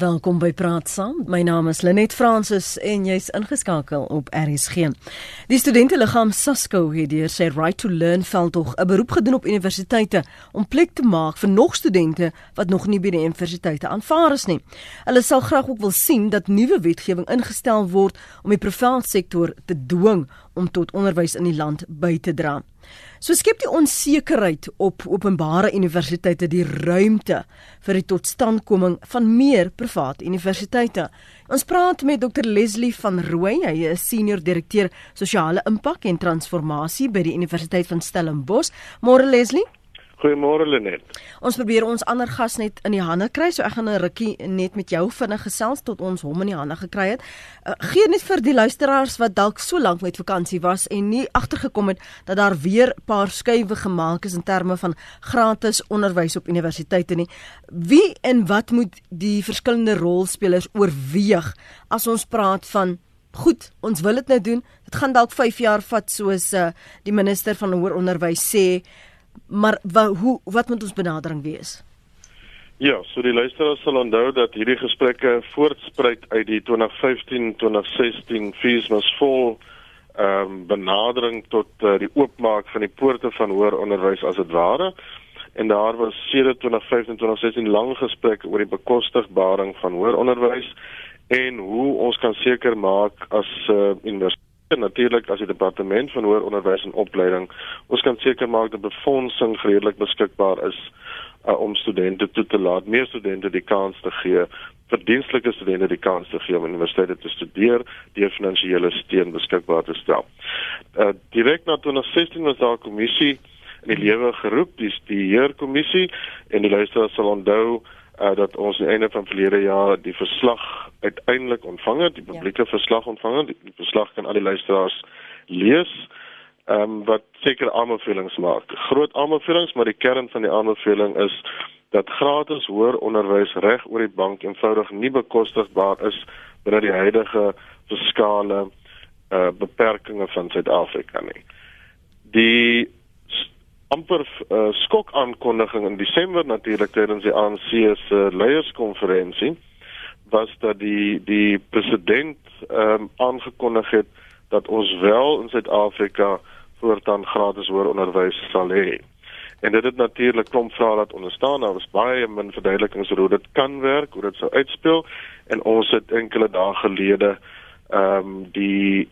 Welkom by Praat Saam. My naam is Lenet Fransis en jy's ingeskakel op RSG. Die studenteliggaam SASCO het deur sy Right to Learn veldtog 'n beroep gedoen op universiteite om plek te maak vir nog studente wat nog nie by die universiteite aanvaar is nie. Hulle sal graag ook wil sien dat nuwe wetgewing ingestel word om die private sektor te dwing om tot onderwys in die land by te dra. So skep die onsekerheid op openbare universiteite die ruimte vir die totstandkoming van meer private universiteite. Ons praat met Dr Leslie van Rooi, hy is senior direkteur sosiale impak en transformasie by die Universiteit van Stellenbosch. Môre Leslie Goeiemôre Lenet. Ons probeer ons ander gas net in die hande kry, so ek gaan 'n rukkie net met jou vinnig gesels tot ons hom in die hande gekry het. Uh, gee net vir die luisteraars wat dalk so lank met vakansie was en nie agtergekom het dat daar weer 'n paar skuwe gemaak is in terme van gratis onderwys op universiteite nie. Wie en wat moet die verskillende rolspelers oorweeg as ons praat van Goed, ons wil dit nou doen. Dit gaan dalk 5 jaar vat soos uh, die minister van hoër onderwys sê. Maar wa, hoe wat moet ons benadering wees? Ja, so die luisteraars sal onthou dat hierdie gesprekke voortspruit uit die 2015-2016 fees must fall ehm um, benadering tot uh, die oopmaak van die poorte van hoër onderwys as dit ware. En daar was sedert 2015-2016 lang gesprekke oor die bekostigbaring van hoër onderwys en hoe ons kan seker maak as uh, universiteit natuurlik as die departement van hoër onderwys en opleiding ons kan seker maak dat befondsing redelik beskikbaar is uh, om studente toe te laat meer studente die kans te gee verdienstelike studente die kans te gee om universiteite te studeer deur finansiële steun beskikbaar te stel. Uh, direk na 2016 was daar 'n kommissie in die lewe geroep, dis die heerkommissie en die luisteraars sal onthou uh, dat ons aan die einde van verlede jaar die verslag uiteindelik ontvang het, die ja. publieke ja. verslag ontvang het. Die, die verslag kan al die luisteraars lees. Ehm um, wat seker aanbevelings maak. Groot aanbevelings, maar die kern van die aanbeveling is dat gratis hoër onderwys reg oor die bank eenvoudig nie bekostigbaar is binne die huidige fiskale uh beperkings van Suid-Afrika nie. Die amper uh, skok aankondiging in Desember natuurlik tydens die ANC se uh, leierskonferensie was dat die die president ehm um, aangekondig het dat ons wel in Suid-Afrika voortaan gratis hoër onderwys sal hê. En dit het natuurlik klomp vrae laat onderstaan. Daar was baie min verduidelikings oor hoe dit kan werk, hoe dit sou uitspeel en ons het enkele dae gelede ehm um, die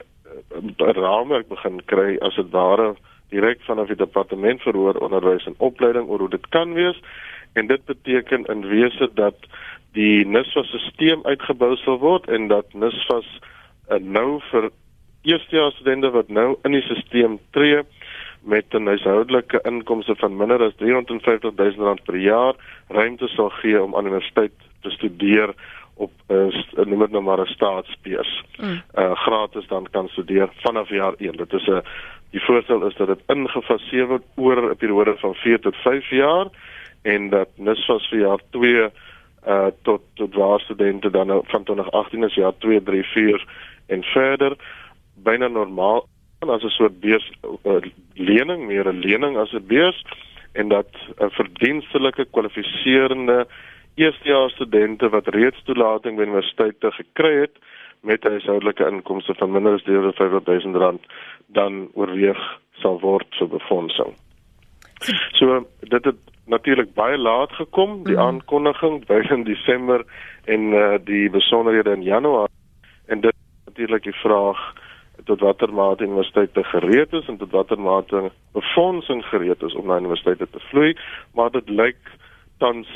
uh, raamwerk begin kry as dit ware direk vanaf die departement vir hoër onderwys en opleiding oor hoe dit kan wees. En dit beteken in wese dat die NSFAS stelsel uitgebou sal word en dat NSFAS uh, nou vir eerstejaars studente wat nou in die stelsel tree met 'n huishoudelike inkomste van minder as 350 000 rand per jaar ruimte sal gee om aan universiteit te studeer op 'n uh, noem dit nou maar 'n staatsbeurs. Mm. Uh gratis dan kan studeer vanaf jaar 1. Dit is 'n Die voorstel is dat dit ingefaseer word oor 'n periode van 4 tot 5 jaar en dat NSFAS vir jaar 2 uh tot tot waar studente dan nou van 2018 is jaar 2 3 4 en verder byna normaal as 'n soort beurs uh, lening meer 'n lening as 'n beurs en dat 'n uh, verdienstelike kwalifiserende eerstejaars studente wat reeds toelating by universiteite gekry het met 'n huishoudelike inkomste van minder as 350 000 rand dan oorweeg sal word vir befondsing. So dit het natuurlik baie laat gekom die mm. aankondiging begin Desember en uh, die besonderhede in Januarie en dit natuurlik die vraag tot watter mate universiteite gereed is en tot watter mate befondsing gereed is om na universiteite te vloei maar dit lyk tans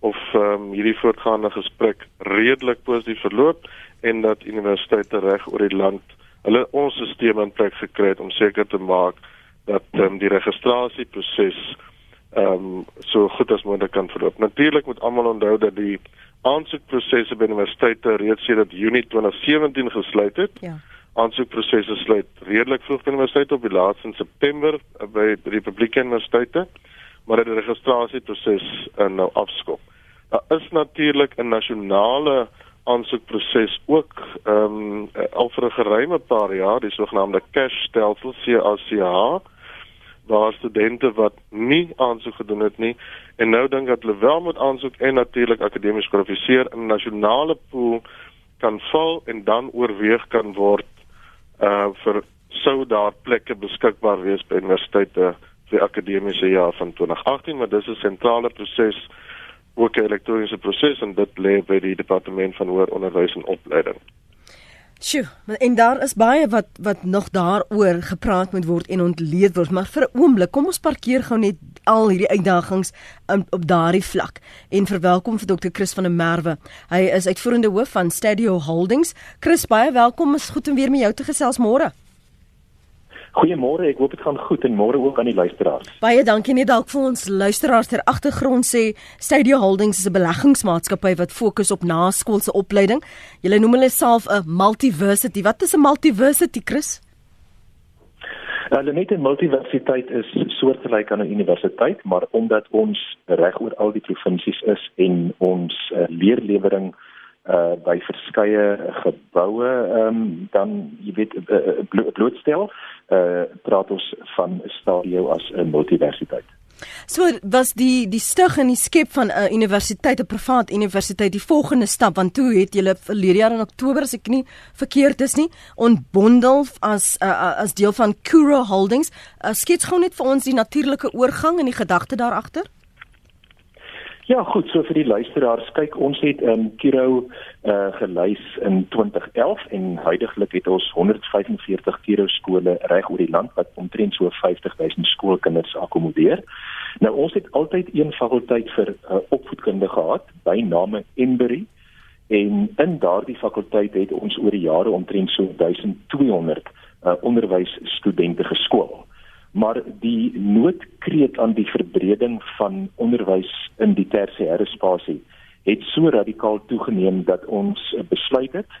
of um, hierdie voortgaande gesprek redelik positief verloop en dat universiteite reg oor die land hulle ons stelsel in plek gekry het om seker te maak dat um, die registrasieproses ehm um, so goed as moontlik kan verloop. Natuurlik moet almal onthou dat die aansoekprosesse by universiteite reeds sedert Junie 2017 gesluit het. Ja. Aansoekprosesse sluit redelik vroeg by universiteite op die laaste in September uh, by die Republieke Universiteite, maar dit registrasieproses uh, nou afskop. Daar is natuurlik 'n nasionale aansoekproses ook ehm um, al vir 'n geruime paar jaar die sogenaamde cash stelsel CACH daar studente wat nie aansoek gedoen het nie en nou dink dat hulle wel moet aansoek en natuurlik akademies kwalifiseer in 'n nasionale pool kan val en dan oorweeg kan word uh vir sou daar plekke beskikbaar wees by universiteite vir akademiese jaar van 2018 maar dis 'n sentrale proses ook 'n elektroniese proses en dit lê by die departement van hoër onderwys en opleiding. Sjoe, en daar is baie wat wat nog daaroor gepraat moet word en ontleed word, maar vir 'n oomblik, kom ons parkeer gou net al hierdie uitdagings um, op daardie vlak en verwelkom vir Dr. Chris van der Merwe. Hy is uitvoerende hoof van Stadio Holdings. Chris, baie welkom. Is goed om weer met jou te gesels môre. Goeiemôre, ek hoop dit gaan goed en môre ook aan die luisteraars. Baie dankie net dalk vir ons luisteraars ter agtergrond sê Stadio Holdings is 'n beleggingsmaatskappy wat fokus op naskoolse opleiding. Julle noem hulle self 'n multiversity. Wat is 'n multiversity, Chris? Hulle net 'n multiversiteit is soortgelyk aan 'n universiteit, maar omdat ons reg oor al die provinsies is en ons uh, leerlewering uh by verskeie geboue ehm um, dan jy weet uh, blootstel uh praat ons van stadio as 'n multiversiteit. So was die die stig en die skep van 'n universiteit, 'n privaat universiteit die volgende stap want toe het julle verlede jaar in Oktober as ek nie verkeerd is nie ontbondel as uh, as deel van Kuro Holdings. Uh, skets gou net vir ons die natuurlike oorgang en die gedagte daar agter. Ja, goed, so vir die luisteraars, kyk, ons het ehm um, Kiro uh gelys in 2011 en huidigelik het ons 145 Kiro skole reg oor die land wat omtrent so 50000 skoolkinders akkommodeer. Nou ons het altyd een fakulteit vir uh, opvoedkunde gehad by name Embury en in daardie fakulteit het ons oor die jare omtrent so 1200 uh, onderwysstudente geskool maar die noodkreet aan die verbreding van onderwys in die tersiêre spasie het so radikaal toegeneem dat ons besluit het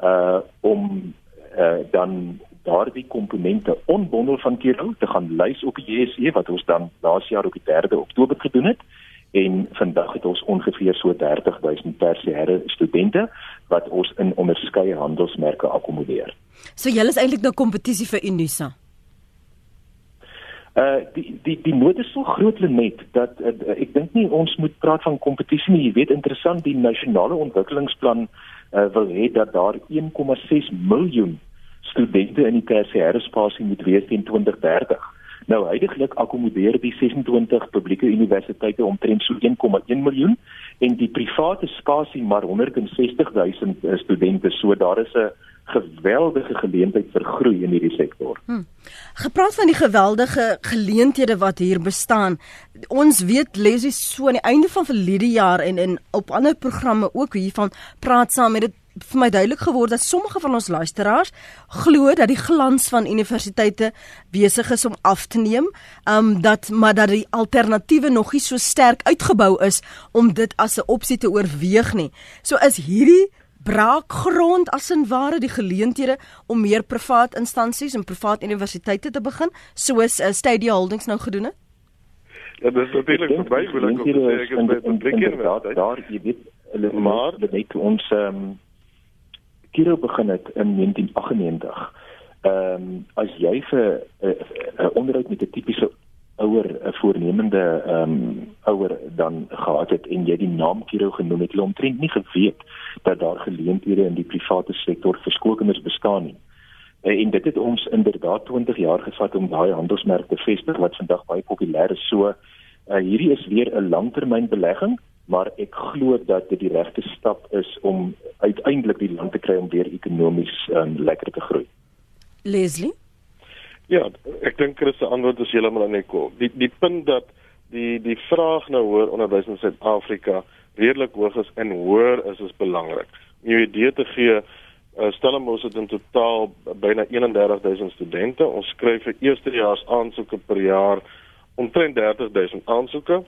uh om uh dan daardie komponente onbondel van Kiro te gaan lys op die JSE wat ons dan laas jaar op die 3de Oktober gedoen het en vandag het ons ongeveer so 30000 tersiêre studente wat ons in onderskeie handelsmerke akkommodeer. So julle is eintlik nou kompetisie vir Unisa. Uh die die die nood is so groot net dat uh, ek dink nie ons moet praat van kompetisie nie. Jy weet interessant die nasionale ontwikkelingsplan uh, wil hê dat daar 1,6 miljoen studente in die tersiêre spasie moet wees teen 2030. Nou heidaglik akkommodeer die 26 publieke universiteite omtrent so 1,1 miljoen en die private spasie maar 160 000 studente. So daar is 'n geweldige geleentheid vir groei in hierdie sektor. Hmm. Gepraat van die geweldige geleenthede wat hier bestaan. Ons weet Leslie so aan die einde van verlede jaar en in op ander programme ook hiervan praat saam met dit vir my duidelik geword dat sommige van ons luisteraars glo dat die glans van universiteite besig is om af te neem, um dat maar dat die alternatiewe nog nie so sterk uitgebou is om dit as 'n opsie te oorweeg nie. So is hierdie braakgrond as en ware die geleenthede om meer privaat instansies en privaat universiteite te begin soos uh, Stadia Holdings nou gedoen het? Ja, dis natuurlik verby wil ek sê ek het met 'n blik in daar daar jy weet hulle maar net ons ehm um, Kiro begin het in 1998. Ehm um, as jy vir 'n uh, uh, onderhoud met 'n tipiese ouer 'n voornemende ehm um, ouer dan gehad het en jy die naam Kiro genoem het, hulle omtrent nie geweet dat daar geleenthede in die private sektor vir skoolkinders bestaan nie. Eh, en dit het ons inderdaad 20 jaar gevat om daai handelsmerk te vestig wat vandag baie populêr is. So uh, hierdie is weer 'n langtermynbelegging, maar ek glo dat dit die regte stap is om uiteindelik die land te kry om weer ekonomies um, lekker te groei. Leslie Ja, ek dink Chris se antwoord is heeltemal net cool. Die die punt dat die die vraag nou hoër onderwys in Suid-Afrika redelik hoog is en hoër is is belangrik. Om jou idee te gee, uh, Stellenbosch het in totaal byna 31000 studente. Ons skryf vir eerstejaars aansoeke per jaar omtrent 30000 aansoeke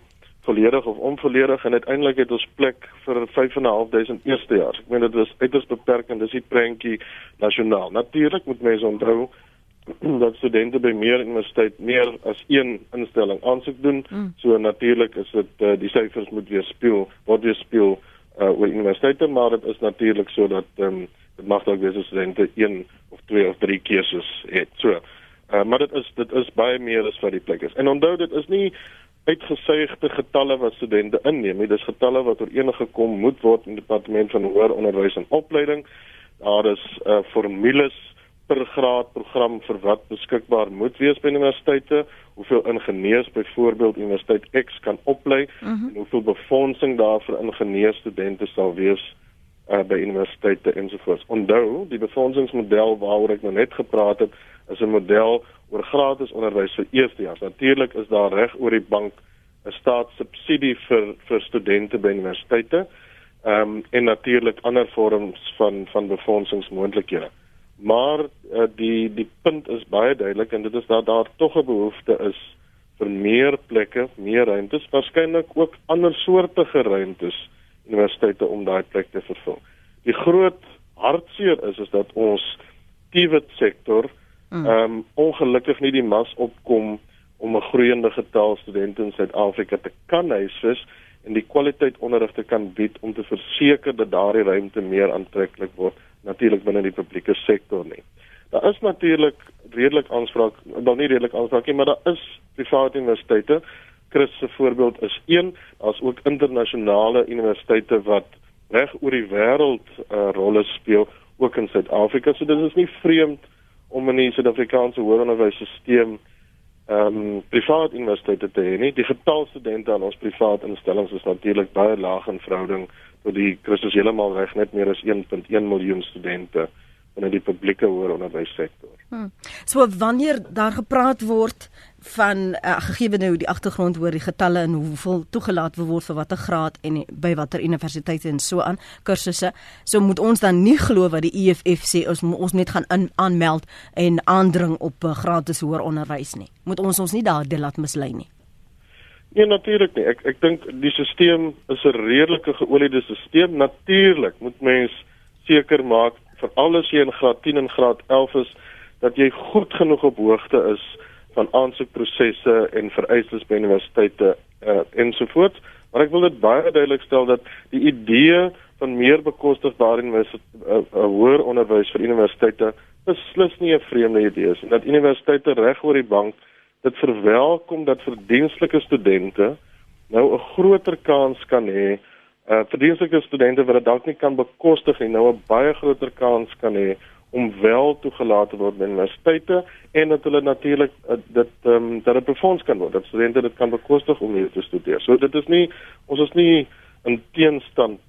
volledig of onvolledig en uiteindelik het ons plek vir 5500 eerstejaars. Ek meen dit is uiters beperkend, dis die prentjie nasionaal. Natuurlik moet mense onthou dat studente by meer universiteit meer as een instelling aansoek doen. Mm. So natuurlik is dit uh, die syfers moet weer speel, word weer speel uh oor universiteite, maar dit is natuurlik so dat ehm um, dit mag dalk wees studente een of twee of drie keuses het. So Uh, maar dit is dit is baie meer as wat die plek is. En onthou dit is nie uitgesuigde getalle wat studente inneem nie. Dis getalle wat ooreengekom moet word in die departement van hoër onderwys en opleiding. Daar is uh, formules per graad program vir wat beskikbaar moet wees by universiteite, hoeveel ingenieurs byvoorbeeld Universiteit X kan oplei uh mhm. -huh. en hoeveel befondsing daar vir ingenieurstudente sal wees uh, by universiteite ensovoorts. Onthou, die befondsingsmodel waaroor ek nou net gepraat het, is 'n model oor gratis onderwys vir eerstejaars. Natuurlik is daar reg oor die bank 'n staatssubsidie vir vir studente by universiteite. Ehm um, en natuurlik ander vorms van van befondsingsmoontlikhede. Maar uh, die die punt is baie duidelik en dit is dat daar tog 'n behoefte is vir meer plekke, meer ruimtes, waarskynlik ook ander soorte ruimtes universiteite om daai plek te vervul. Die groot hartseer is is dat ons TVET sektor. Ehm um, ongelukkig nie die mas opkom om 'n groeiende getal studente in Suid-Afrika te kan huisves en die kwaliteit onderrig te kan bied om te verseker dat daardie ruimte meer aantreklik word natuurlik binne die publieke sektor nie. Daar is natuurlik redelik aanspraak, wel nie redelik aanspraak nie, maar daar is private universiteite. Chris se voorbeeld is een, daar's ook internasionale universiteite wat reg oor die wêreld 'n uh, rolle speel ook in Suid-Afrika. So dit is nie vreemd om in die Suid-Afrikaanse hoëronderwysstelsel ehm um, privaat universiteite te hê nie. Die getal studente aan ons privaat instellings is natuurlik baie laag in verhouding tot die Christus heeltemal reg net meer as 1.1 miljoen studente in die publieke hoër onderwyssektor. Hmm. So wanneer daar gepraat word van uh, gegee nou die agtergrond oor die getalle en hoeveel toegelaat word vir watter graad en by watter universiteite en so aan kursusse, so moet ons dan nie glo wat die EFF sê ons ons net gaan in, aanmeld en aandring op uh, gratis hoër onderwys nie. Moet ons ons nie daardie laat mislei nie. Nee natuurlik nie. Ek ek dink die stelsel is 'n redelike geoliede stelsel. Natuurlik moet mens seker maak vir alles jy in graad 10 en graad 11 is dat jy goed genoeg op hoogte is van aansoekprosesse en vereistes by universiteite uh, ensovoorts. Maar ek wil dit baie duidelik stel dat die idee van meer bekostigbare universiteite uh, uh, hoër onderwys vir universiteite beslis nie 'n vreemde idee is en dat universiteite reg oor die bank dit verwelkom dat verdienstelike studente nou 'n groter kans kan hê uh verdienstelike studente wat dit dalk nie kan bekostig nie nou 'n baie groter kans kan hê om wel toegelaat te word by universiteite en dat hulle natuurlik uh, dit ehm um, dat dit befonds kan word dat studente dit kan bekostig om hier te studeer. So dit is nie ons is nie in teenstand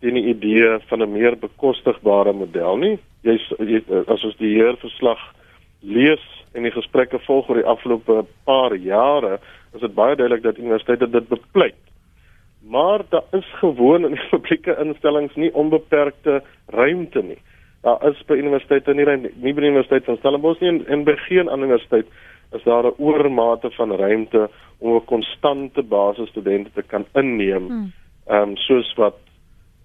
teen die idee van 'n meer bekostigbare model nie. Jy, jy as ons die heer verslag lees en die gesprekke volg oor die afgelope paar jare, is dit baie duidelik dat universiteite dit bepleit. Maar daar is gewoon in publieke instellings nie onbeperkte ruimte nie daar is by universiteite nie nie by die universiteit van Stellenbosch nie en, en by geen ander universiteit is daar 'n oormate van ruimte om 'n konstante basis studente te kan inneem. Hmm. Ehm um, soos wat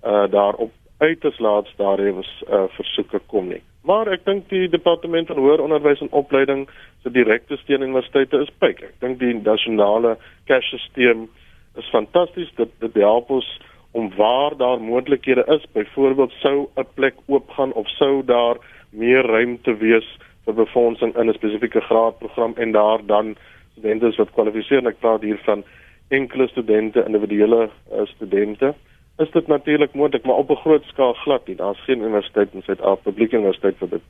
uh daar op uiters laat stadium is uh versoeke kom nie. Maar ek dink die departement van hoër onderwys en opleiding se direkte steun aan universiteite is pyk. Ek dink die nasionale cash-stelsel is fantasties. Dit dit help ons om waar daar moontlikhede is, byvoorbeeld sou 'n plek oopgaan of sou daar meer ruimte wees vir befondsing in 'n spesifieke graadprogram en daar dan studente wat kwalifiseer en ek praat hier van enkele studente, individuele uh, studente. Is dit natuurlik moontlik, maar op 'n groot skaal glad nie. Daar's geen universiteit in Suid-Afrika, publieke universiteit vir dit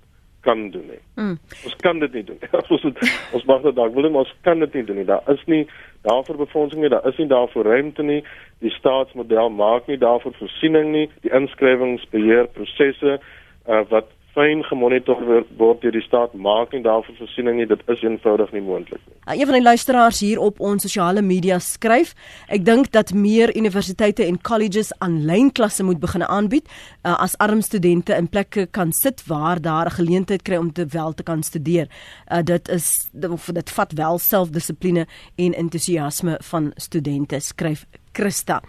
kan doen nie. Mm. Ons kan dit nie doen. ons het, ons mag dit dalk wil, maar ons kan dit nie doen nie. Daar is nie daarvoor befondsing nie, daar is nie daarvoor ruimte nie. Die staatsmodel maak nie daarvoor voorsiening nie. Die inskrywingsbeheerprosesse uh, wat fyn gemonitor word deur die staat maak nie daarvoor voorsiening nie dit is eenvoudig nie moontlik nie. Uh, een van die luisteraars hier op ons sosiale media skryf ek dink dat meer universiteite en colleges aanlyn klasse moet begin aanbied uh, as arm studente in plekke kan sit waar daar 'n geleentheid kry om te wel te kan studeer. Uh, dit is of dit vat wel selfdissipline en entoesiasme van studente skryf Christa.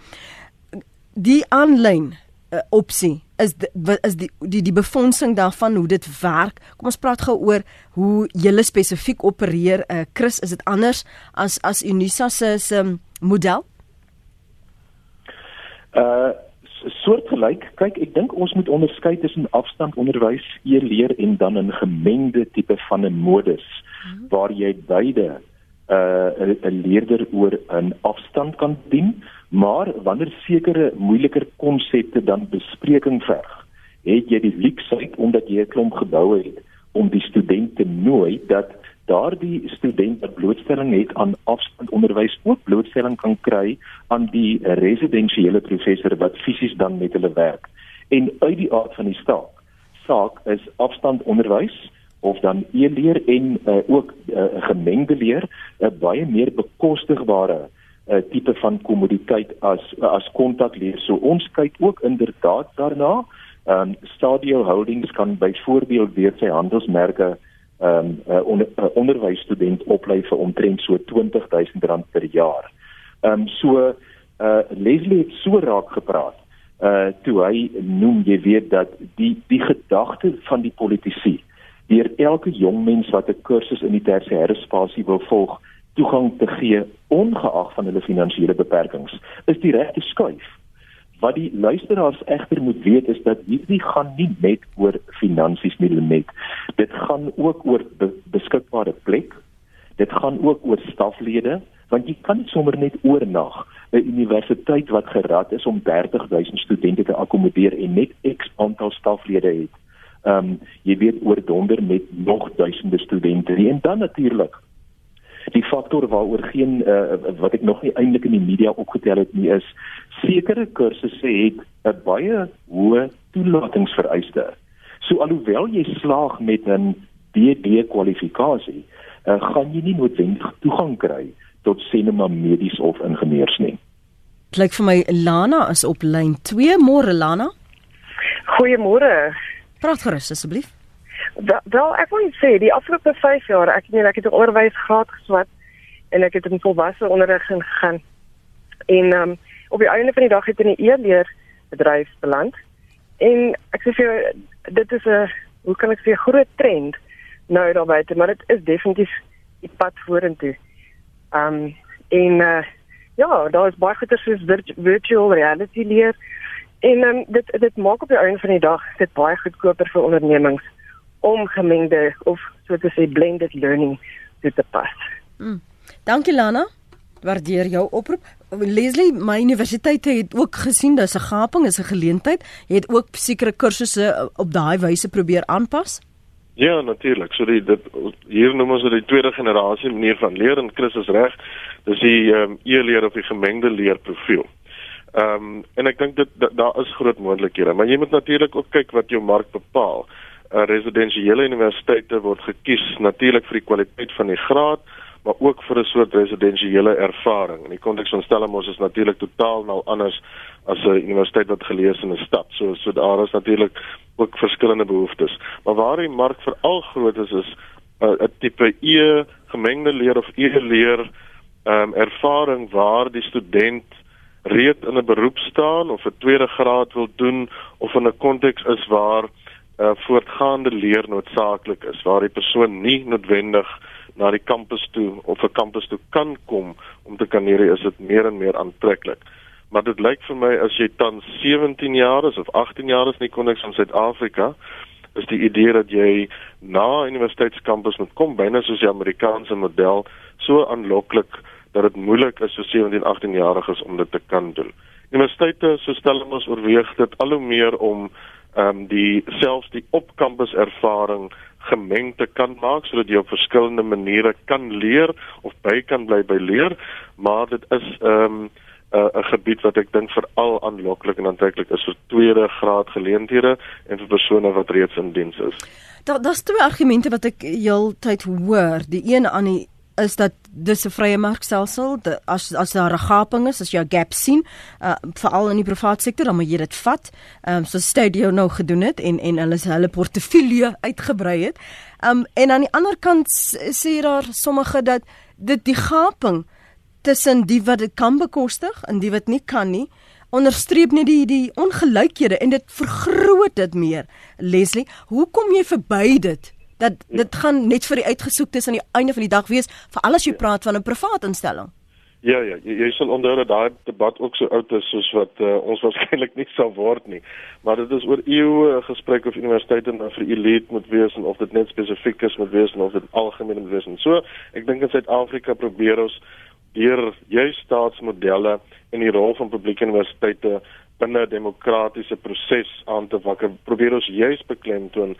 Die aanlyn uh, opsie is die, is die die die befondsing daarvan hoe dit werk. Kom ons praat gou oor hoe julle spesifiek opereer. Uh, Chris, is dit anders as as Unisa se se model? Uh soortgelyk. Kyk, ek dink ons moet onderskei tussen afstandonderwys, e-leer en dan 'n gemengde tipe van 'n modus hmm. waar jy beide uh 'n leerder oor 'n afstand kan dien, maar wanneer sekere moeiliker konsepte dan bespreking verg, het jy die luksheid omdat jy 'n klomp geboue het om die studente nooi dat daardie student wat blootstelling het aan afstandonderwys ook blootstelling kan kry aan die residensiële professor wat fisies dan met hulle werk. En uit die aard van die saak, saak is afstandonderwys of dan e-leer en uh, ook uh, gemengde leer 'n uh, baie meer bekostigbare 'n uh, tipe van kommoditeit as uh, as kontakleer. So ons kyk ook inderdaad daarna. Ehm um, Stadio Holdings kan byvoorbeeld weer sy handelsmerke ehm um, uh, onder, uh, onderwysstudent oplei vir omtrent so R20000 per jaar. Ehm um, so uh Leslie het so raak gepraat uh toe hy noem jy weet dat die die gedagte van die politici deur elke jong mens wat 'n kursus in die tersiêre spasie wil volg toegang te gee ongeag van hulle finansiële beperkings is die regte skuif. Wat die luisteraars egter moet weet is dat hierdie gaan nie net oor finansies nie net dit gaan ook oor be beskikbare plek. Dit gaan ook oor staflede want jy kan sommer net oornag 'n universiteit wat gerad is om 30000 studente te akkommodeer en net X aantal staflede het. Ehm um, jy weet oor donder met nog duisende studente en dan natuurlik die faktor waaroor geen uh, wat ek nog nie eintlik in die media opgetel het nie is sekere kursusse het 'n baie hoë toelatingsvereiste. So alhoewel jy slaag met 'n BD kwalifikasie, uh, gaan jy nie noodwendig toegang kry tot sinema medies of ingenieurs nie. Klink vir my Lana is op lyn 2 môre Lana. Goeiemôre. Praat gerus asseblief. Wel, ek wil sê die afgelope 5 jaar, ek meen ek het onderwys gehad geswat en ek het in volwasse onderrig gegaan. En ehm um, op die einde van die dag het in 'n e-leer bedryf beland. En ek sê vir jou dit is 'n hoe kan ek sê groot trend nou daar buite, maar dit is definitief die pad vorentoe. Ehm um, en uh, ja, daar is baie goeie soos virtual reality leer En um, dit dit maak op die einde van die dag dit baie goedkoper vir ondernemings om gemengde of so te sê blended learning toe te pas. Mm. Dankie Lana. Waardeer jou oproep. Leslie, my universiteit het ook gesien dis 'n gaping, is 'n geleentheid. Jy het ook sekere kursusse op daai wyse probeer aanpas? Ja, natuurlik. So die dit hier noem ons dit die tweede generasie manier van leer en Chris is reg. Dis die ehm um, e-leer of die gemengde leerprofiel. Ehm um, en ek dink dit daar da is groot moontlikhede, maar jy moet natuurlik ook kyk wat jou mark bepaal. Uh, residensiële universiteite word gekies natuurlik vir die kwaliteit van die graad, maar ook vir 'n soort residensiële ervaring. In die konteks van Stellenbosch is natuurlik totaal nou anders as 'n universiteit wat gelees in 'n stad. So so daar is natuurlik ook verskillende behoeftes. Maar waar die mark veral groot is is uh, 'n uh, tipe E gemengde leer of e-leer ehm um, ervaring waar die student reed in 'n beroep staan of 'n tweede graad wil doen of in 'n konteks is waar uh, voortgaande leer noodsaaklik is waar die persoon nie noodwendig na die kampus toe of 'n kampus toe kan kom om te kan leer is dit meer en meer aantreklik maar dit lyk vir my as jy tans 17 jaar is of 18 jaar is in die konteks van Suid-Afrika is die idee dat jy na universiteitskampus moet kom byna soos die Amerikaanse model so aanloklik dat dit moeilik is vir 17 18 jariges om dit te kan doen. Universiteite so Stellenbosch oorweeg dit al hoe meer om ehm um, die selfs die op-kampus ervaring gemeng te kan maak sodat jy op verskillende maniere kan leer of by kan bly by leer, maar dit is ehm um, 'n uh, gebied wat ek dink veral aanloklik en aantreklik is vir tweede graad geleenthede en vir persone wat reeds in diens is. Daar daar's twee argumente wat ek heeltyd hoor. Die een aan die is dat dis 'n vrye markstelsel. As as daar 'n gaping is as jy 'n gap sien uh, veral in die private sektor dan moet jy dit vat. Um, so Stadio nou gedoen het en en hulle hulle portefeulje uitgebrei het. Um, en aan die ander kant sê daar sommige dat dit die gaping tussen die wat dit kan bekostig en die wat nie kan nie onderstreep net die die ongelykhede en dit vergroot dit meer Leslie. Hoe kom jy verby dit dat dit gaan net vir die uitgesoektes aan die einde van die dag wees vir alles jy praat van 'n privaat instelling. Ja ja, jy, jy sal onthou dat daai debat ook so oud is soos wat uh, ons waarskynlik nie sou word nie. Maar dit is oor eeue gesprek of universiteite nou vir elite moet wees en of dit net spesifiek is moet wees en of dit algemeen moet wees. En so, ek dink in Suid-Afrika probeer ons deur juist staatsmodelle en die rol van publieke universiteite binne 'n demokratiese proses aan te wakker. Probeer ons juist beklemtoon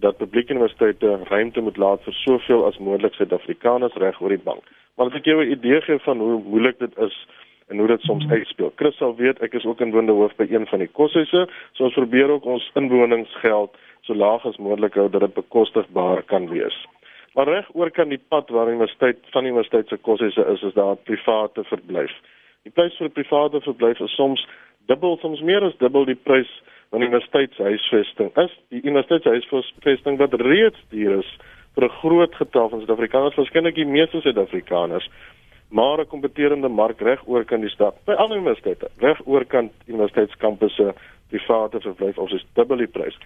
dat publieke universiteite ruimte moet laat vir soveel as moontlik Suid-Afrikaners reg oor die bank. Maar as ek jou 'n idee gee van hoe moeilik dit is en hoe dit soms hmm. uitspeel. Chris sal weet ek is ook inwonende hoof by een van die koshuise, so ons probeer ook ons inwoningsgeld so laag as moontlik hou dat dit bekostigbaar kan wees. Maar reg oor kan die pad waar die universiteit van die universiteit se koshuise is, is daar private verblyf. Die prys vir 'n private verblyf is soms dubbel, soms meer as dubbel die prys van universiteitshuisvesting. Is die universiteitshuisvesting wat reeds duur is vir 'n groot getal van Suid-Afrikaners, waarskynlik die meeste Suid-Afrikaners, maar 'n kompeterende mark reg oor kan die stad. By al universiteite, reg oor kan universiteitskampusse private verblyf of is dubbel die prys.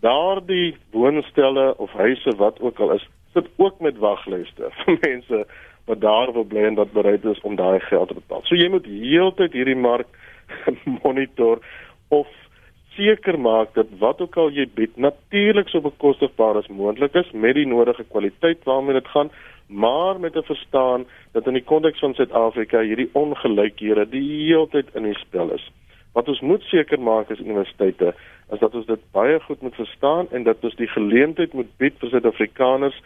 Daardie woonstelle of huise wat ook al is, sit ook met waglyste vir mense wat daar wil bly en wat bereid is om daai geld te betaal. So jy moet heeltyd hierdie mark monitor of seker maak dat wat ook al jy bied natuurlik so bekostigbaar as moontlik is met die nodige kwaliteit waarmee dit gaan maar met 'n verstaan dat in die konteks van Suid-Afrika hierdie ongelykhede die heeltyd in die spel is. Wat ons moet seker maak as universiteite is dat ons dit baie goed moet verstaan en dat ons die geleentheid moet bied vir Suid-Afrikaners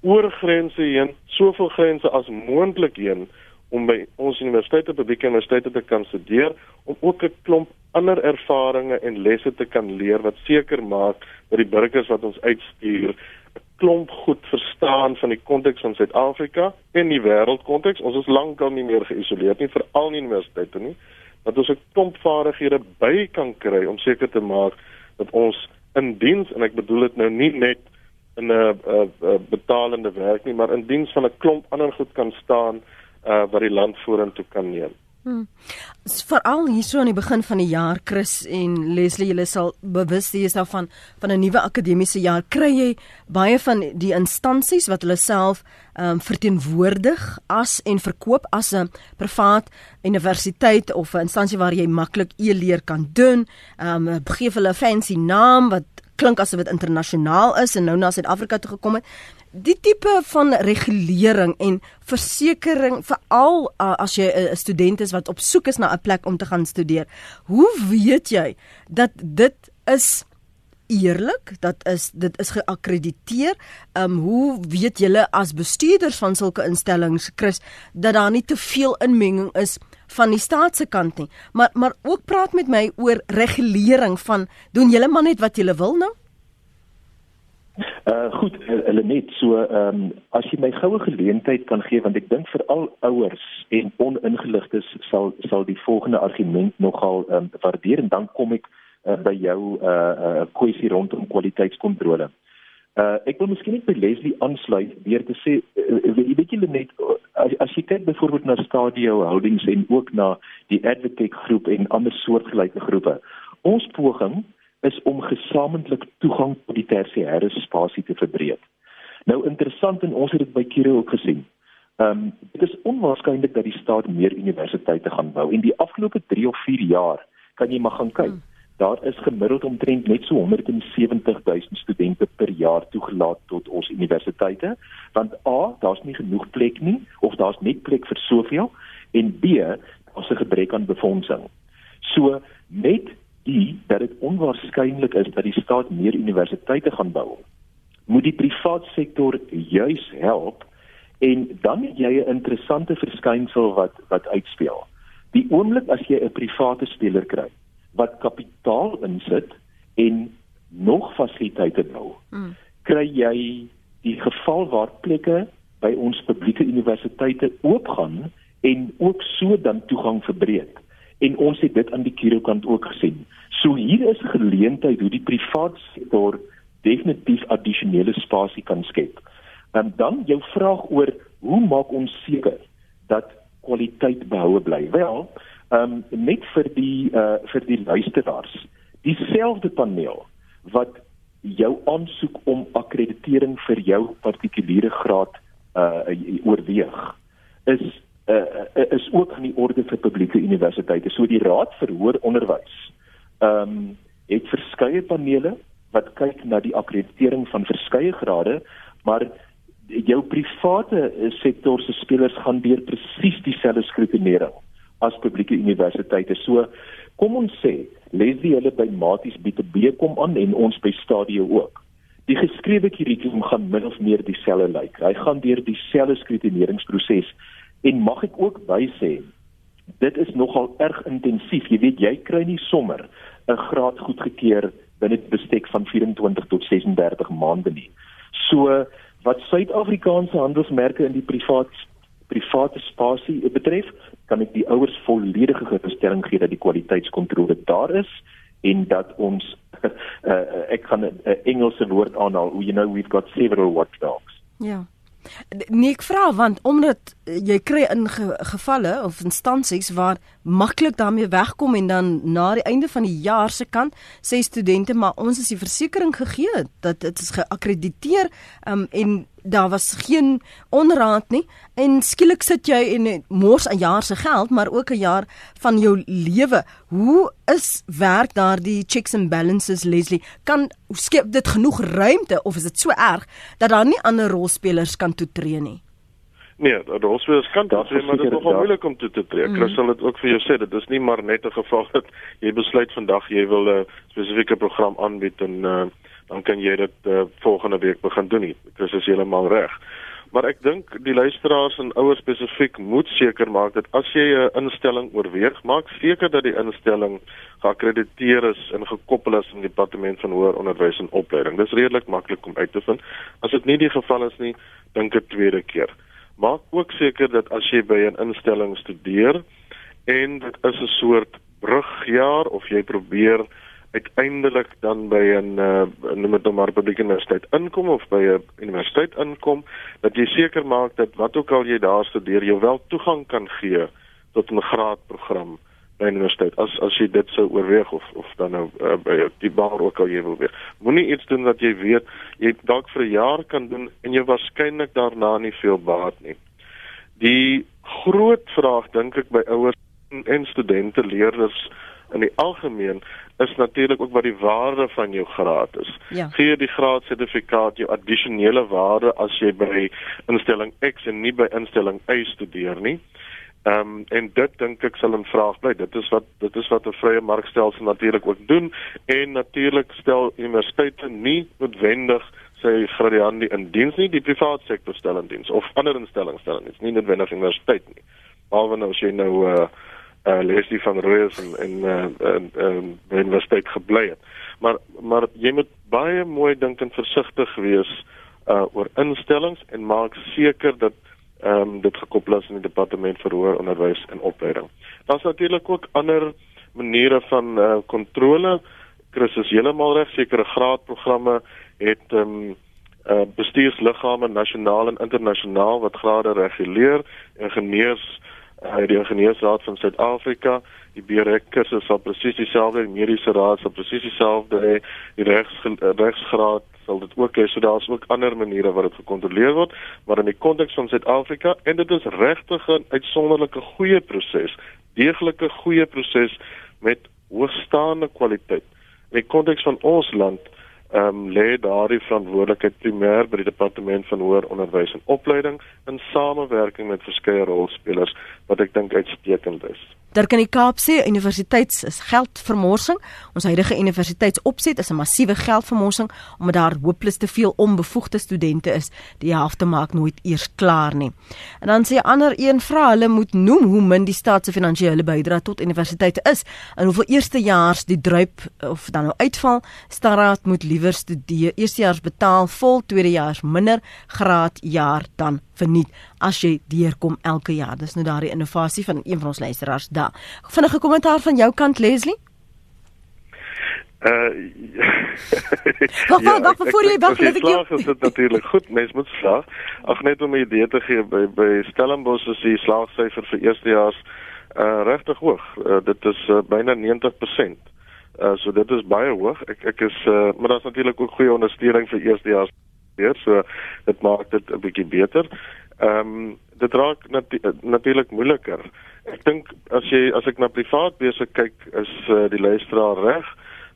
oor grense heen, soveel grense as moontlik heen om by ons universiteite, publieke universiteite te kan studeer om ook 'n klomp ander ervarings en lesse te kan leer wat seker maak dat die burgers wat ons uitstuur 'n klomp goed verstaan van die konteks van Suid-Afrika en die wêreldkonteks. Ons is lankal nie meer geïsoleer nie vir al die universiteite nie. Dat ons 'n klomp vaardighede by kan kry om seker te maak dat ons in diens en ek bedoel dit nou nie net in 'n betalende werk nie, maar in diens van 'n klomp ander goed kan staan uh, wat die land vorentoe kan neem. Hmm. Veral hierso aan die begin van die jaar Chris en Leslie julle sal bewus wees daarvan van 'n nuwe akademiese jaar kry jy baie van die instansies wat hulle self ehm um, verteenwoordig as en verkoop as 'n privaat universiteit of 'n instansie waar jy maklik e-leer kan doen. Ehm um, gee hulle 'n fancy naam wat klink asof dit internasionaal is en nou na Suid-Afrika toe gekom het die tipe van regulering en versekering veral uh, as jy 'n uh, student is wat op soek is na 'n plek om te gaan studeer. Hoe weet jy dat dit is eerlik? Dat is dit is geakkrediteer. Um hoe weet julle as bestuurders van sulke instellings, Chris, dat daar nie te veel inmenging is van die staat se kant nie. Maar maar ook praat met my oor regulering van doen julle maar net wat julle wil nou? Uh goed, hulle net so ehm um, as jy my goue geleentheid kan gee want ek dink vir al ouers en oningeligtes sal sal die volgende argument nogal ehm um, waardeer en dan kom ek by jou uh uh kwessie rondom kwaliteitskontrole. Uh ek wil miskien net by Leslie aansluit deur te sê uh, weet julle net as, as jy kyk byvoorbeeld na stadio holdings en ook na die advocate groep en ander soortgelyke groepe. Ons poging is om gesamentlik toegang tot die tersiêre spasie te verbreek. Nou interessant en ons het dit by Kiro ook gesien. Ehm um, dit is onwaarskynlik dat die staat meer universiteite gaan bou en die afgelope 3 of 4 jaar kan jy maar gaan kyk. Hmm. Daar is gemiddeld omtrent net so 170 000 studente per jaar toegelaat tot ons universiteite want A daar's nie genoeg plek nie of daar's net plek vir soveel en B daar's 'n gebrek aan befondsing. So met die dat dit onwaarskynlik is dat die staat meer universiteite gaan bou. Moet die privaat sektor juis help en dan het jy 'n interessante verskynsel wat wat uitspeel. Die oomblik as jy 'n private speler kry wat kapitaal insit en nog fasiliteite bou, hmm. kry jy die geval waar plekke by ons publieke universiteite oopgaan en ook so dan toegang verbreek en ons het dit aan die Kirokant ook gesien. So hier is 'n geleentheid hoe die privaat sektor definitief addisionele spasie kan skep. En dan jou vraag oor hoe maak ons seker dat kwaliteit behoue bly? Wel, ehm um, net vir die uh vir die luisteraars, dieselfde paneel wat jou aansoek om akkreditering vir jou partikuliere graad uh oorweeg is uh, is ook aan die orde vir publieke universiteite. So die Raad vir Hoër Onderwys ehm um, het verskeie panele wat kyk na die akkreditering van verskeie grade, maar jou private sektor se spelers gaan deur presies dieselfde skrutinering as publieke universiteite. So kom ons sê, Leslie hulle by Maties B2B kom aan en ons by Stadio ook. Die geskrewe kurrikulum gaan min of meer dieselfde lyk. Hy gaan deur dieselfde skrutineringsproses En mag ek ook by sê, dit is nogal erg intensief. Jy weet, jy kry nie sommer 'n graad goedgekeur binne 'n bestek van 24 tot 36 maande nie. So wat Suid-Afrikaanse handelsmerke in die privaat private spasie betref, kan ek die ouers volledige gerusstelling gee dat die kwaliteitskontrole daar is en dat ons uh, ek kan 'n Engelse woord aanhaal, you know we've got several watchdogs. Ja. Nee, ek vra want omdat jy kry in ge, gevalle of instansies waar maklik daarmee wegkom en dan na die einde van die jaar se kant sê studente maar ons is die versekerings gegee dat dit is geakkrediteer um, en daar was geen onraad nie en skielik sit jy en mors 'n jaar se geld maar ook 'n jaar van jou lewe. Hoe is werk daardie checks and balances Leslie? Kan skep dit genoeg ruimte of is dit so erg dat daar nie ander rolspelers kan toetree nie? Nee, dat rolspelers kan dat sê maar dit is nogal moeilik om toe te tree. Mm. Chris sal dit ook vir jou sê, dit is nie maar net 'n geval dat jy besluit vandag jy wil 'n spesifieke program aanbied en uh, dan kan jy dit uh, volgende week begin doen nie. Dit is heeltemal reg. Maar ek dink die luisteraars en ouers spesifiek moet seker maak dat as jy 'n instelling oorweeg, maak seker dat die instelling geakkrediteer is en gekoppel is aan die departement van hoër onderwys en opleiding. Dis redelik maklik om uit te vind. As dit nie die geval is nie, dink 'n tweede keer. Maak ook seker dat as jy by 'n instelling studeer en dit is 'n soort brugjaar of jy probeer uiteindelik dan by 'n uh, noem dit nou maar publieke universiteit inkom of by 'n universiteit inkom dat jy seker maak dat wat ook al jy daar studeer jou wel toegang kan gee tot 'n graadprogram by 'n universiteit as as jy dit sou oorweeg of of dan nou uh, by die baar ook al jy wil wees. Moenie iets doen wat jy weet jy dalk vir 'n jaar kan doen en jy waarskynlik daarna nie veel baat nie. Die groot vraag dink ek by ouers en studente leerders in die algemeen is natuurlik ook wat die waarde van jou graad is. Ja. Gee die graadsertifikaat jou addisionele waarde as jy by instelling X en nie by instelling Y studeer nie. Ehm um, en dit dink ek sal 'n vraag bly. Dit is wat dit is wat 'n vrye markstelsel natuurlik ook doen en natuurlik stel universiteite nie noodwendig sê gradiandi in diens nie, die private sektor stel in diens of ander instellings stel in diens, nie noodwendig universiteit nie. Alhoewel nou as jy nou uh uh, Leslie van Rooyes en en uh, en by universiteit gebly het. Maar maar jy moet baie mooi dink en versigtig wees uh oor instellings en maak seker dat ehm um, dit gekoppel is aan die departement vir hoër onderwys en opleiding. Daar's natuurlik ook ander maniere van uh kontrole. Chris is heeltemal reg, sekere graadprogramme het ehm um, uh bestuursliggame nasionaal en internasionaal wat grade reguleer. Ingenieurs uh, die ingenieursraad van Suid-Afrika, die kursus sal presies dieselfde, die mediese raad sal presies dieselfde hê, die regs regsgraad sal dit ook hê. So daar's ook ander maniere dit gekontroleer word, maar in die konteks van Suid-Afrika en dit is regtig 'n uitsonderlike goeie proses, deeglike goeie proses met hoogstaande kwaliteit. In die konteks van ons land ehm um, lê daardie verantwoordelikheid primêr by die departement van hoër onderwys en opleiding in samewerking met verskeie rolspelers wat ek dink uitstekend is. Dirk in die Kaap sê universiteits is geldvermorsing. Ons huidige universiteitsopset is 'n massiewe geldvermorsing omdat daar hooploos te veel onbevoegde studente is. Die helfte maak nooit eers klaar nie. En dan sê 'n ander een vra hulle moet noem hoe min die staat se finansiële bydrae tot universiteite is en hoeveel eerstejaars die druip of dan nou uitval. Staraat moet liewer studeer eerstejaars betaal vol tweedejaars minder graad jaar dan verniet as jy deurkom elke jaar. Dis nou daardie innovasie van een van ons luisteraars daar. Vinnige kommentaar van jou kant Leslie? Uh Wag, wag, wag, voor jy wag, let ek jou. Dit is natuurlik goed, mens moet slag. Ag net om 'n idee te gee by by Stellenbosch is die slaagsyfer vir eerstejaars uh regtig hoog. Uh, dit is uh, byna 90%. Uh so dit is baie hoog. Ek ek is uh maar daar's natuurlik ook goeie ondersteuning vir eerstejaars gebeur. So dit maak dit 'n bietjie beter. Ehm um, dit raak natu natuurlik moeiliker. Ek dink as jy as ek na privaat besig kyk, is uh, die luisteraar reg.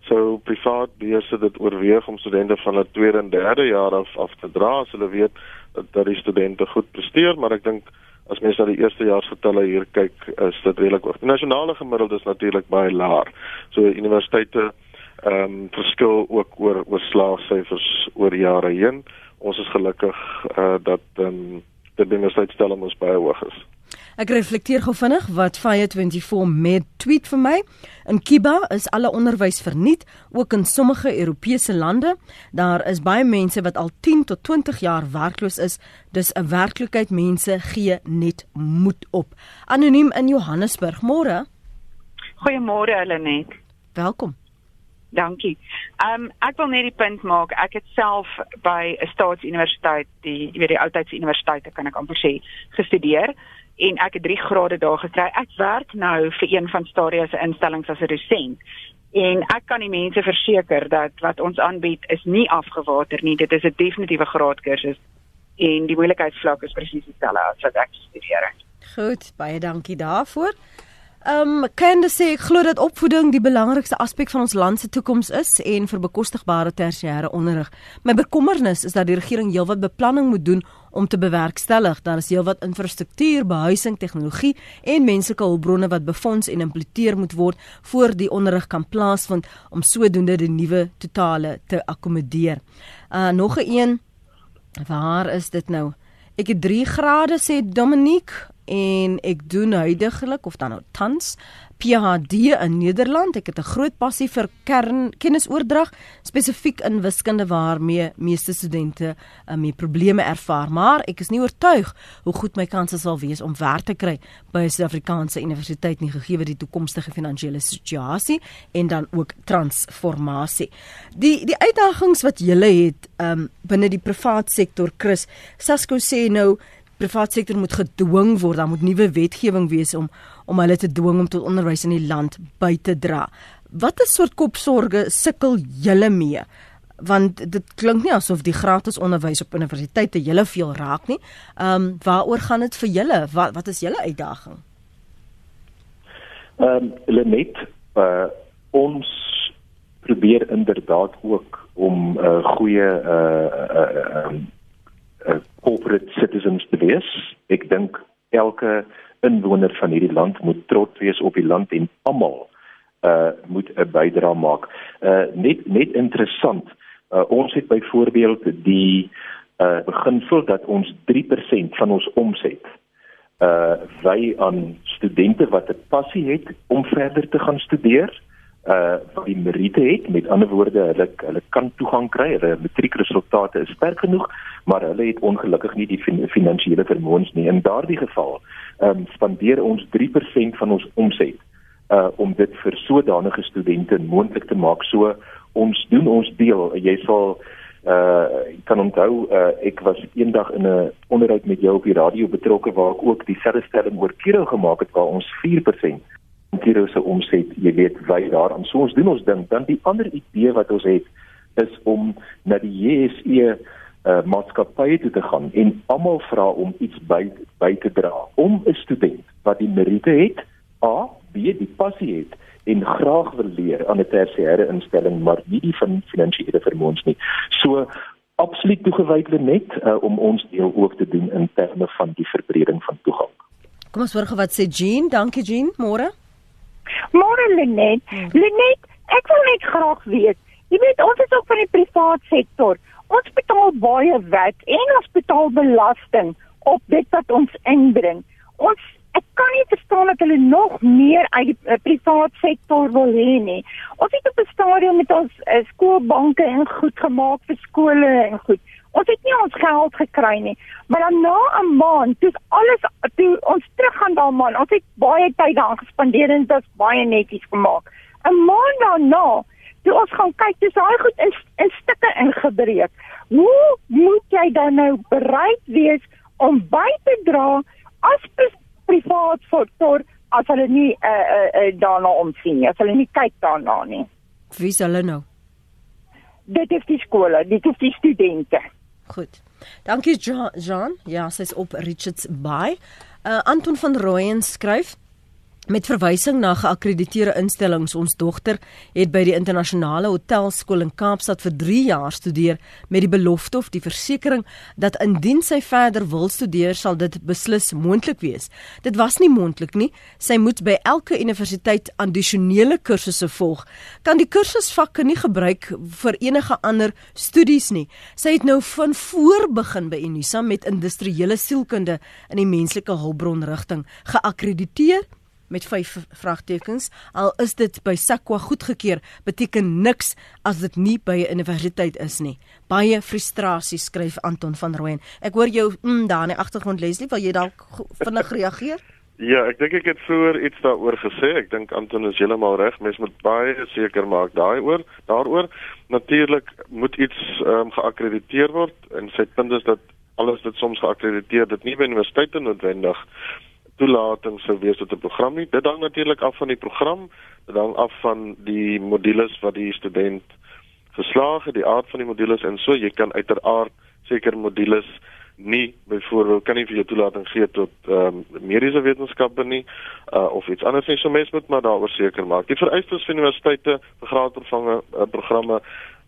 So privaat besig dit oorweeg om studente van 'n tweede en derde jaar af af te dra as hulle weet dat, dat die studente goed presteer, maar ek dink as mens na die eerste jaar getalle hier kyk, is dit redelik hoog. Die nasionale gemiddelde is natuurlik baie laag. So universiteite ehm um, verskil ook oor oor slaagsyfers oor jare heen. Ons is gelukkig uh, dat ehm um, die universiteitstelling ons baie hoog is. Ek reflekteer gou vinnig wat Fire 24 met tweet vir my. In Kiba is alle onderwys verniet, ook in sommige Europese lande. Daar is baie mense wat al 10 tot 20 jaar werkloos is. Dis 'n werklikheid mense gee net moed op. Anoniem in Johannesburg, môre. Goeiemôre Helenet. Welkom. Dankie. Ehm um, ek wil net die punt maak. Ek het self by 'n staatsuniversiteit, die jy weet die oudtydse universiteite kan ek amper sê, gestudeer en ek het 3 grade daar gekry. Ek werk nou vir een van Stadia se instellings as 'n dosent. En ek kan die mense verseker dat wat ons aanbied is nie afgewater nie. Dit is 'n definitiewe graadkursus en die moeilikheidsvlak is presies dieselfde as wat ek studeer. Goed, baie dankie daarvoor. Ehm um, jy sê ek glo dat opvoeding die belangrikste aspek van ons land se toekoms is en vir bekostigbare tersiêre onderrig. My bekommernis is dat die regering heelwat beplanning moet doen om te bewerkstellig. Daar is heelwat infrastruktuur, behuising, tegnologie en menslike hulpbronne wat befonds en implementeer moet word voor die onderrig kan plaasvind om sodoende die nuwe totale te akkommodeer. Uh nog 'n een. Waar is dit nou? Ek het 3 grade sê Dominique en ek doen huidigelik of dan nou tans PhD in Nederland. Ek het 'n groot passie vir kernkennisoordrag, spesifiek in wiskunde waarmee meeste studente uh, mee probleme ervaar, maar ek is nie oortuig hoe goed my kanse sal wees om werk te kry by 'n Suid-Afrikaanse universiteit nie gegee die toekomstige finansiële situasie en dan ook transformasie. Die die uitdagings wat jy het um, binne die privaat sektor, Chris, Sasco sê nou privaat sektor moet gedwing word, daar moet nuwe wetgewing wees om om hulle te dwing om tot onderwys in die land by te dra. Watter soort kopsorge sukkel julle mee? Want dit klink nie asof die gratis onderwys op universiteite julle veel raak nie. Ehm um, waaroor gaan dit vir julle? Wat wat is julle uitdaging? Ehm um, Lenet, uh, ons probeer inderdaad ook om 'n uh, goeie uh, uh, uh, um, uh, corporate citizens te wees. Ek dink elke inwoner van hierdie land moet trots wees op die land en almal uh moet 'n bydrae maak. Uh net net interessant. Uh ons het byvoorbeeld die uh beginsel dat ons 3% van ons omset uh wy aan studente wat 'n passie het om verder te gaan studeer. Uh wat die meriete het. Met ander woorde hulle hulle kan toegang kry. Hulle matriekresultate is sterk genoeg maar hulle het ongelukkig nie die fin finansiële vermoëns nie. In daardie geval um spandeer ons 3% van ons omset uh om dit vir sodanige studente moontlik te maak. So ons doen ons deel. Jy sal uh kan onthou uh ek was eendag in 'n onderhoud met jou op die radio betrokke waar ek ook dieselfde stelling oor Kiro gemaak het waar ons 4% Kiro se omset, jy weet, wy daaraan. So ons doen ons ding. Dan die ander idee wat ons het is om na die JSE uh, maatskappye toe te gaan en almal vra om iets by by te dra om 'n student wat die meriete het, A, B, die passie het en graag wil leer aan 'n tersiêre instelling maar nie die van finansiële vermoëns nie. So absoluut toegewyd net uh, om ons deel ook te doen in terme van die verbreding van toegang. Kom ons hoor gou wat sê Jean. Dankie Jean, môre. Lenet. Hmm. Lenet, ek wil net graag weet. Jy weet ons is ook van die privaat sektor. Ons betaal baie wet en ons betaal belasting op dit wat ons inbring. Ons ek kan nie verstaan dat hulle nog meer uit die uh, privaat sektor wil hê nie. Ons het op 'n stadium met ons uh, skoolbanke en goed gemaak vir skole en goed. Ons het nie ons geld gekry nie. Maar dan na 'n maand, toe alles toe ons terug gaan daai maand, ons het baie tyd daar gespandeer en dit was baie netjies gemaak. 'n Maand daarna, toe ons gaan kyk, dis daai goed in, in stukke ingebreek. Hoe moet jy dan nou bereid wees om by te dra as privaat sektor as hulle nie uh, uh, uh, daarna omsien nie, as hulle nie kyk daarna nie? Wie sal hulle nou? Dit is die skole, dit is die studente. Goed. Dankie Jean. Jean. Ja, sy's op Richards Bay. Uh Anton van Rooyen skryf Met verwysing na geakkrediteerde instellings, ons dogter het by die internasionale hotelskool in Kaapstad vir 3 jaar studeer met die belofte of die versekering dat indien sy verder wil studeer, sal dit beslis moontlik wees. Dit was nie moontlik nie. Sy moet by elke universiteit addisionele kursusse volg. Kan die kursusvakke nie gebruik vir enige ander studies nie. Sy het nou van voor begin by Unisa met industriële sielkunde in die menslike hulpbron rigting geakkrediteer met vyf vraagtekens. Al is dit by SAQA goedgekeur, beteken niks as dit nie by 'n universiteit is nie. Baie frustrasie skryf Anton van Rooyen. Ek hoor jou mm, daar in die agtergrond Leslie, wil jy dalk vinnig reageer? Ja, ek dink ek het vroeër iets daaroor gesê. Ek dink Anton is heeltemal reg. Mens moet baie seker maak daaroor. Daaroor natuurlik moet iets ehm um, geakkrediteer word en sy punt is dat alles wat soms geakkrediteer dit nie by universiteite noodwendig toelating sou wees tot 'n program nie. Dit hang natuurlik af van die program, dit hang af van die modules wat die student geslaag het, die aard van die modules en so jy kan uiteraard seker modules nie byvoorbeeld kan nie vir jou toelating gee tot ehm um, mediese wetenskappe nie uh, of iets anders nie so mens moet maar daaroor seker maak. Die vereistes vir universiteite vir graadvervange uh, programme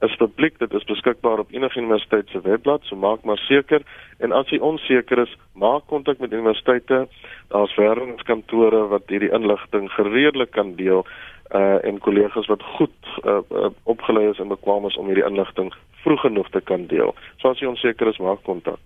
is publiek, dit is beskikbaar op enige universiteit se webblad, so maak maar seker en as jy onseker is, maak kontak met universiteite. Daar's werwingskantore wat hierdie inligting gereedelik kan deel uh en kollegas wat goed uh, uh, opgelei is en bekwame is om hierdie inligting vroeg genoeg te kan deel. So as jy onseker is, maak kontak.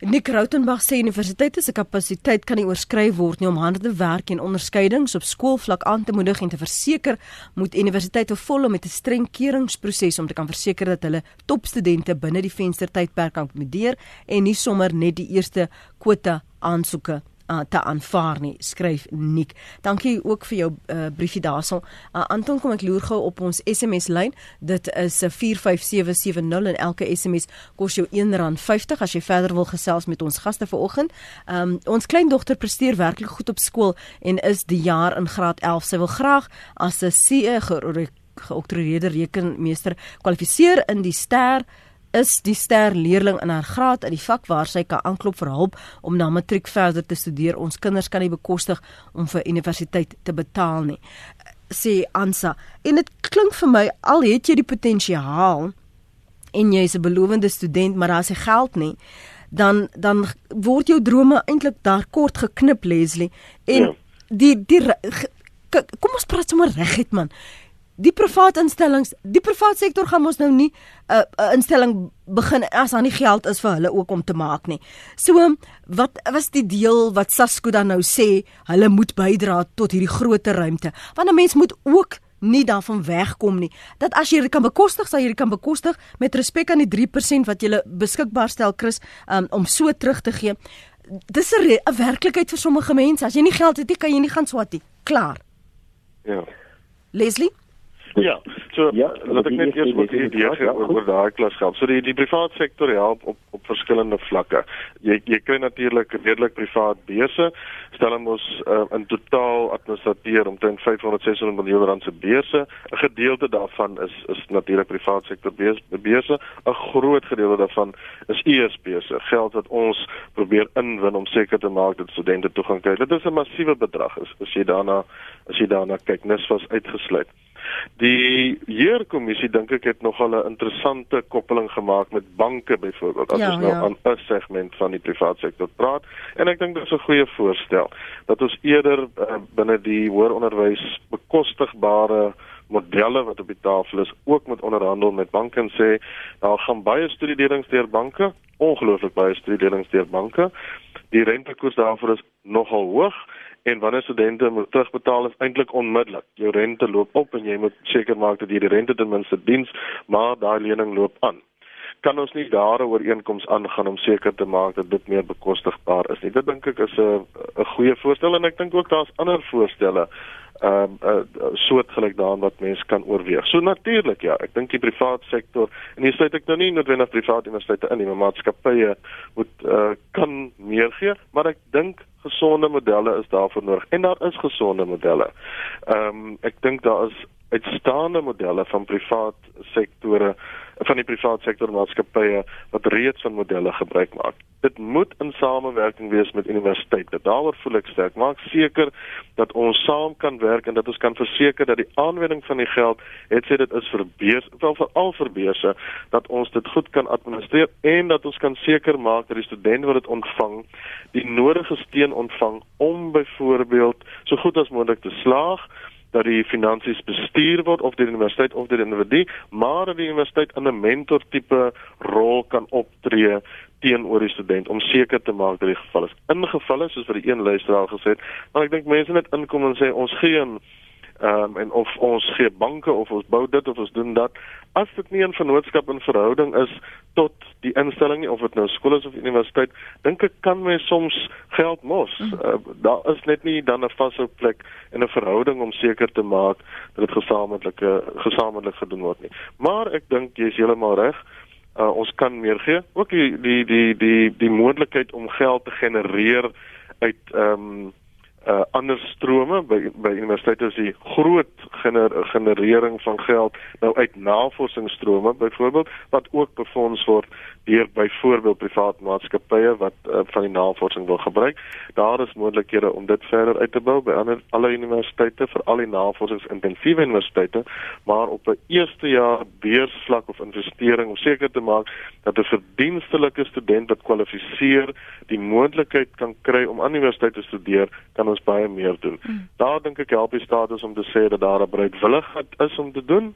Nick Rautenbach sê universiteite se kapasiteit kan nie oorskry word nie om hande te werk en onderskeidings op skoolvlak aan te moedig en te verseker moet universiteite volg met 'n streng keuringsproses om te kan verseker dat hulle topstudente binne die venstertydperk kan akkommodeer en nie sommer net die eerste kwota aansoeke uh, te aanvaar nie, skryf Nik. Dankie ook vir jou uh, briefie daarso. Uh, Anton kom ek loer gou op ons SMS lyn. Dit is 45770 en elke SMS kos jou R1.50 as jy verder wil gesels met ons gaste vanoggend. Um, ons kleindogter presteer werklik goed op skool en is die jaar in graad 11. Sy wil graag as 'n CE geoktroeëerde rekenmeester kwalifiseer in die ster is die ster leerling in haar graad in die vak waar sy kan aanklop vir hulp om na matriek verder te studeer. Ons kinders kan nie bekostig om vir universiteit te betaal nie. sê Ansa. En dit klink vir my al het jy die potensiaal en jy is 'n belowende student, maar daar is nie geld nie, dan dan word jou drome eintlik daar kort geknip Leslie. En ja. die die kom ons praat sommer reguit man die private instellings, die private sektor gaan mos nou nie 'n uh, 'n uh, instelling begin as daar nie geld is vir hulle ook om te maak nie. So wat was die deel wat Sasco dan nou sê hulle moet bydra tot hierdie groter ruimte? Want 'n mens moet ook nie daarvan wegkom nie. Dat as jy dit kan bekostig, sal jy dit kan bekostig met respek aan die 3% wat jy beskikbaar stel Chris um, om so terug te gee. Dis 'n werklikheid vir sommige mense. As jy nie geld het nie, kan jy nie gaan swat nie. Klaar. Ja. Leslie Ja, so ja, laat ek net eers wat hier gee oor, oor daai klas geld. So die die private sektor help op op verskillende vlakke. Jy jy kry natuurlik redelik privaat beurse. Stel ons uh, in totaal administreer omtrent 500 600 miljoen rand se beurse. 'n Gedeelte daarvan is is natuurlik private sektor beurse. 'n Groot gedeelte daarvan is ESP se geld wat ons probeer inwin om seker te maak dat studente toegang kry. Dit is 'n massiewe bedrag as, as jy daarna as jy daarna kyk. Nis was uitgesluit. Die Heerkommissie dink ek het nogal 'n interessante koppeling gemaak met banke byvoorbeeld as ja, ons nou ja. aan 'n segment van die private sektor praat. En ek dink dit is 'n goeie voorstel dat ons eerder uh, binne die hoër onderwys bekostigbare modelle wat op die tafel is ook met onderhandel met banke en sê daar gaan baie studiedelings deur banke ongelooflik baie studiedelings deur banke. Die rentekoers daarvoor is nogal hoog en wanneer studente moet terugbetaal is eintlik onmiddellik. Jou rente loop op en jy moet seker maak dat jy die rente ten minste diens, maar daai lening loop aan. Kan ons nie daar 'n ooreenkoms aangaan om seker te maak dat dit meer bekostigbaar is nie? Dit dink ek is 'n 'n goeie voorstel en ek dink ook daar's ander voorstelle ehm uh, uh, soortgelyk daaraan wat mense kan oorweeg. So natuurlik ja, ek dink die private sektor en hier sluit ek nou nie noodwendig private universiteite in nie, maar maatskappye moet uh, kan meer gee, maar ek dink gesonde modelle is daarvoor nodig en daar is gesonde modelle. Ehm um, ek dink daar is uitstaande modelle van privaat sektore van die private sektor maatskappye wat reeds van modelle gebruik maak. Dit moet in samewerking wees met universiteite. Daaroor voel ek sterk. Maak seker dat ons saam kan werk en dat ons kan verseker dat die aanwending van die geld, het sê dit is vir beurs, wel vir al vir beurse, dat ons dit goed kan administreer en dat ons kan seker maak dat die student wat dit ontvang, die nodige steun ontvang om byvoorbeeld so goed as moontlik te slaag dat die finansies bestuur word of deur die universiteit of deur die individu, maar dat die universiteit in 'n mentor tipe rol kan optree teenoor die student om seker te maak dat die geval is. Ingeval soos vir die een luisteraar gesê het, maar ek dink mense net inkom en sê ons gee 'n ehm um, en of ons gee banke of ons bou dit of ons doen dat as dit nie 'n vennootskap in verhouding is tot die instelling nie of dit nou skool is of universiteit dink ek kan mens soms geld mos. Uh, daar is net nie dan 'n vaste plek in 'n verhouding om seker te maak dat dit gesamentlik gesamentlik gedoen word nie. Maar ek dink jy's heeltemal reg. Uh, ons kan meer gee. Ook die die die die die moontlikheid om geld te genereer uit ehm um, uh ander strome by by universiteite is die groot gener, generering van geld nou uit navorsingsstrome byvoorbeeld wat ook befonds word deur byvoorbeeld private maatskappye wat uh, van die navorsing wil gebruik. Daar is moontlikhede om dit verder uit te bou by ander alle universiteite vir al die navorsingsintensiewe universiteite, maar op 'n eerste jaar beursvlak of investering om seker te maak dat 'n verdienstelike student wat kwalifiseer die moontlikheid kan kry om aan universiteit te studeer, kan ons baie meer doen. Mm. Daar dink ek help die status om te sê dat daar 'n bereidwilligheid is om te doen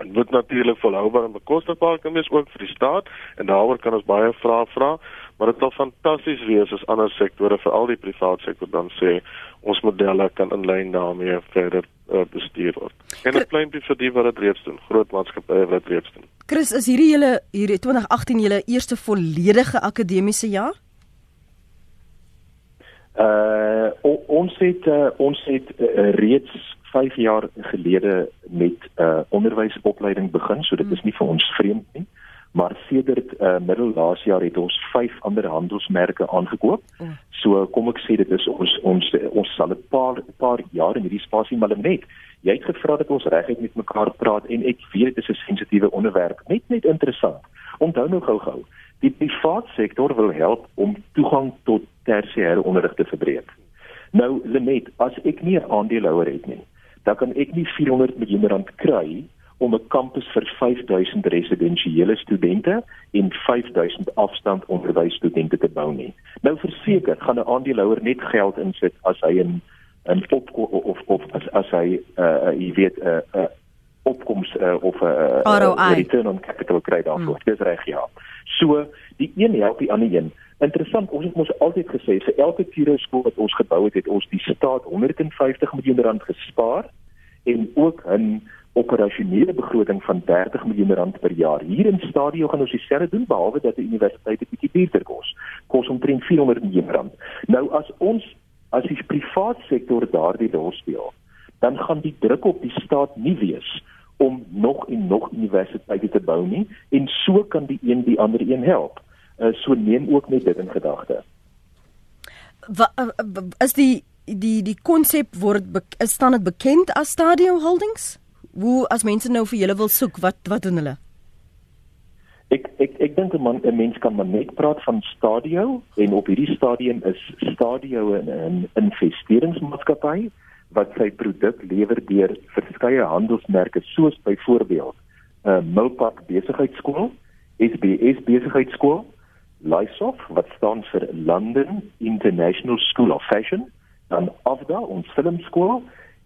Dit moet natuurlik volhoubaar en bekostigbaar kan wees ook vir die staat en daaroor kan ons baie vrae vra, maar dit sal fantasties wees as ander sektore, veral die private sektor dan sê ons modelle kan in lyn daarmee verder uh, bestuur word. En 'n klein bietjie vir die wat dit reeds doen, groot maatskappye wat dit reeds doen. Chris, is hierdie julle hierdie 2018 julle eerste volledige akademiese jaar? Uh ons het uh, ons het uh, reeds 5 jaar gelede met 'n uh, onderwysopleiding begin, so dit is nie vir ons vreemd nie. Maar sedert uh, middel laas jaar het ons 5 ander handelsmerke aangekoop. So kom ek sê dit is ons ons ons sal 'n paar paar jaar in hierdie spasie maar net. Jy het gevra dat ons reguit met mekaar praat en ek weet dit is 'n sensitiewe onderwerp, net net interessant. Onthou nou gou-gou, die private sektor wil help om toegang tot tersiêre onderrig te verbreek. Nou Lenet, as ek nie 'n aandeelhouer het nie, dan kan ek nie 400 miljoen rand kry om 'n kampus vir 5000 residensiële studente en 5000 afstand onderwysstudente te bou nie. Nou verseker gaan 'n aandeelhouer net geld insit as hy 'n 'n op of of as as hy uh jy weet 'n uh, uh, opkoms uh, of 'n uh, uh, return on capital kry daarvoor. Hmm. Dis reg ja. So die een help die ander een. Interessant, ons het mos altyd gesê vir elke Kiro skool wat ons gebou het, het ons die staat 150 miljoen rand gespaar en ook 'n operasionele begroting van 30 miljoen rand per jaar. Hier in Stadio gaan ons dieselfde doen behalwe dat die universiteit 'n bietjie duurder kos. Kos omtrent 400 miljoen rand. Nou as ons as die private sektor daardie rol speel, dan gaan die druk op die staat nie wees om nog en nog universiteite te bou nie en so kan die een die ander een help. Uh, so neem ook net dit in gedagte. Wat uh, is die die die konsep word is staan dit bekend as Stadio Holdings? Hoe as mense nou vir julle wil soek, wat wat doen hulle? Ek ek ek dink 'n man 'n mens kan maar net praat van Stadio en op hierdie stadium is Stadio 'n investeringsmaatskappy wat sy produk lewer deur verskeie handelsmerke soos byvoorbeeld 'n uh, Milpark besigheidskool, SBS besigheidskool, Lysof wat staan vir London International School of Fashion, dan Afda ons filmskool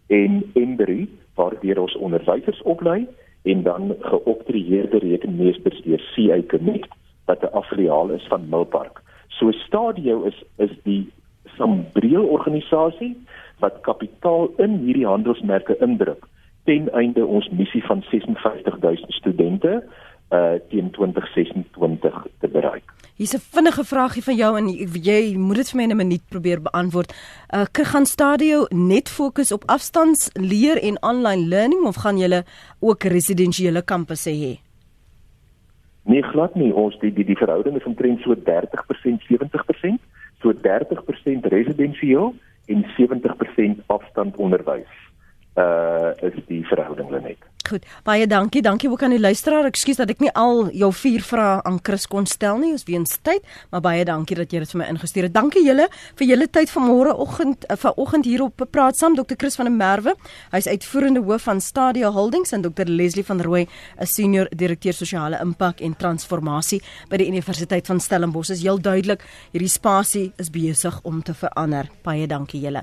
en Embry waar deur ons onderwysers oplei en dan geoptreerde rekenmeesters deur CI Connect wat 'n afleaal is van Milpark. So Stadio is is die sambreel organisasie wat kapitaal in hierdie handelsmerke indruk ten einde ons missie van 56000 studente uh teen 2026 te bereik. Hier's 'n vinnige vraagie van jou en jy moet dit vir my in 'n minuut probeer beantwoord. Uh gaan Stadio net fokus op afstandsleer en online learning of gaan julle ook residensiële kampusse hê? Nee, glad nie. Ons die die, die verhouding is omtrent so 30% 70%, so 30% residensieel en 70% afstand onderwys. uh is die verhouding Lenet. Goed. Baie dankie. Dankie ook aan die luisteraar. Ekskuus dat ek nie al jou vier vrae aan Chris kon stel nie, ons weens tyd, maar baie dankie dat jy dit vir my ingestuur het. Dankie julle vir julle tyd vanmôre oggend uh, vanoggend hier op Praat saam Dr. Chris van der Merwe. Hy's uitvoerende hoof van Stadia Holdings en Dr. Leslie van Rooi, 'n senior direkteur sosiale impak en transformasie by die Universiteit van Stellenbosch. Is heel duidelik, hierdie spasie is besig om te verander. Baie dankie julle.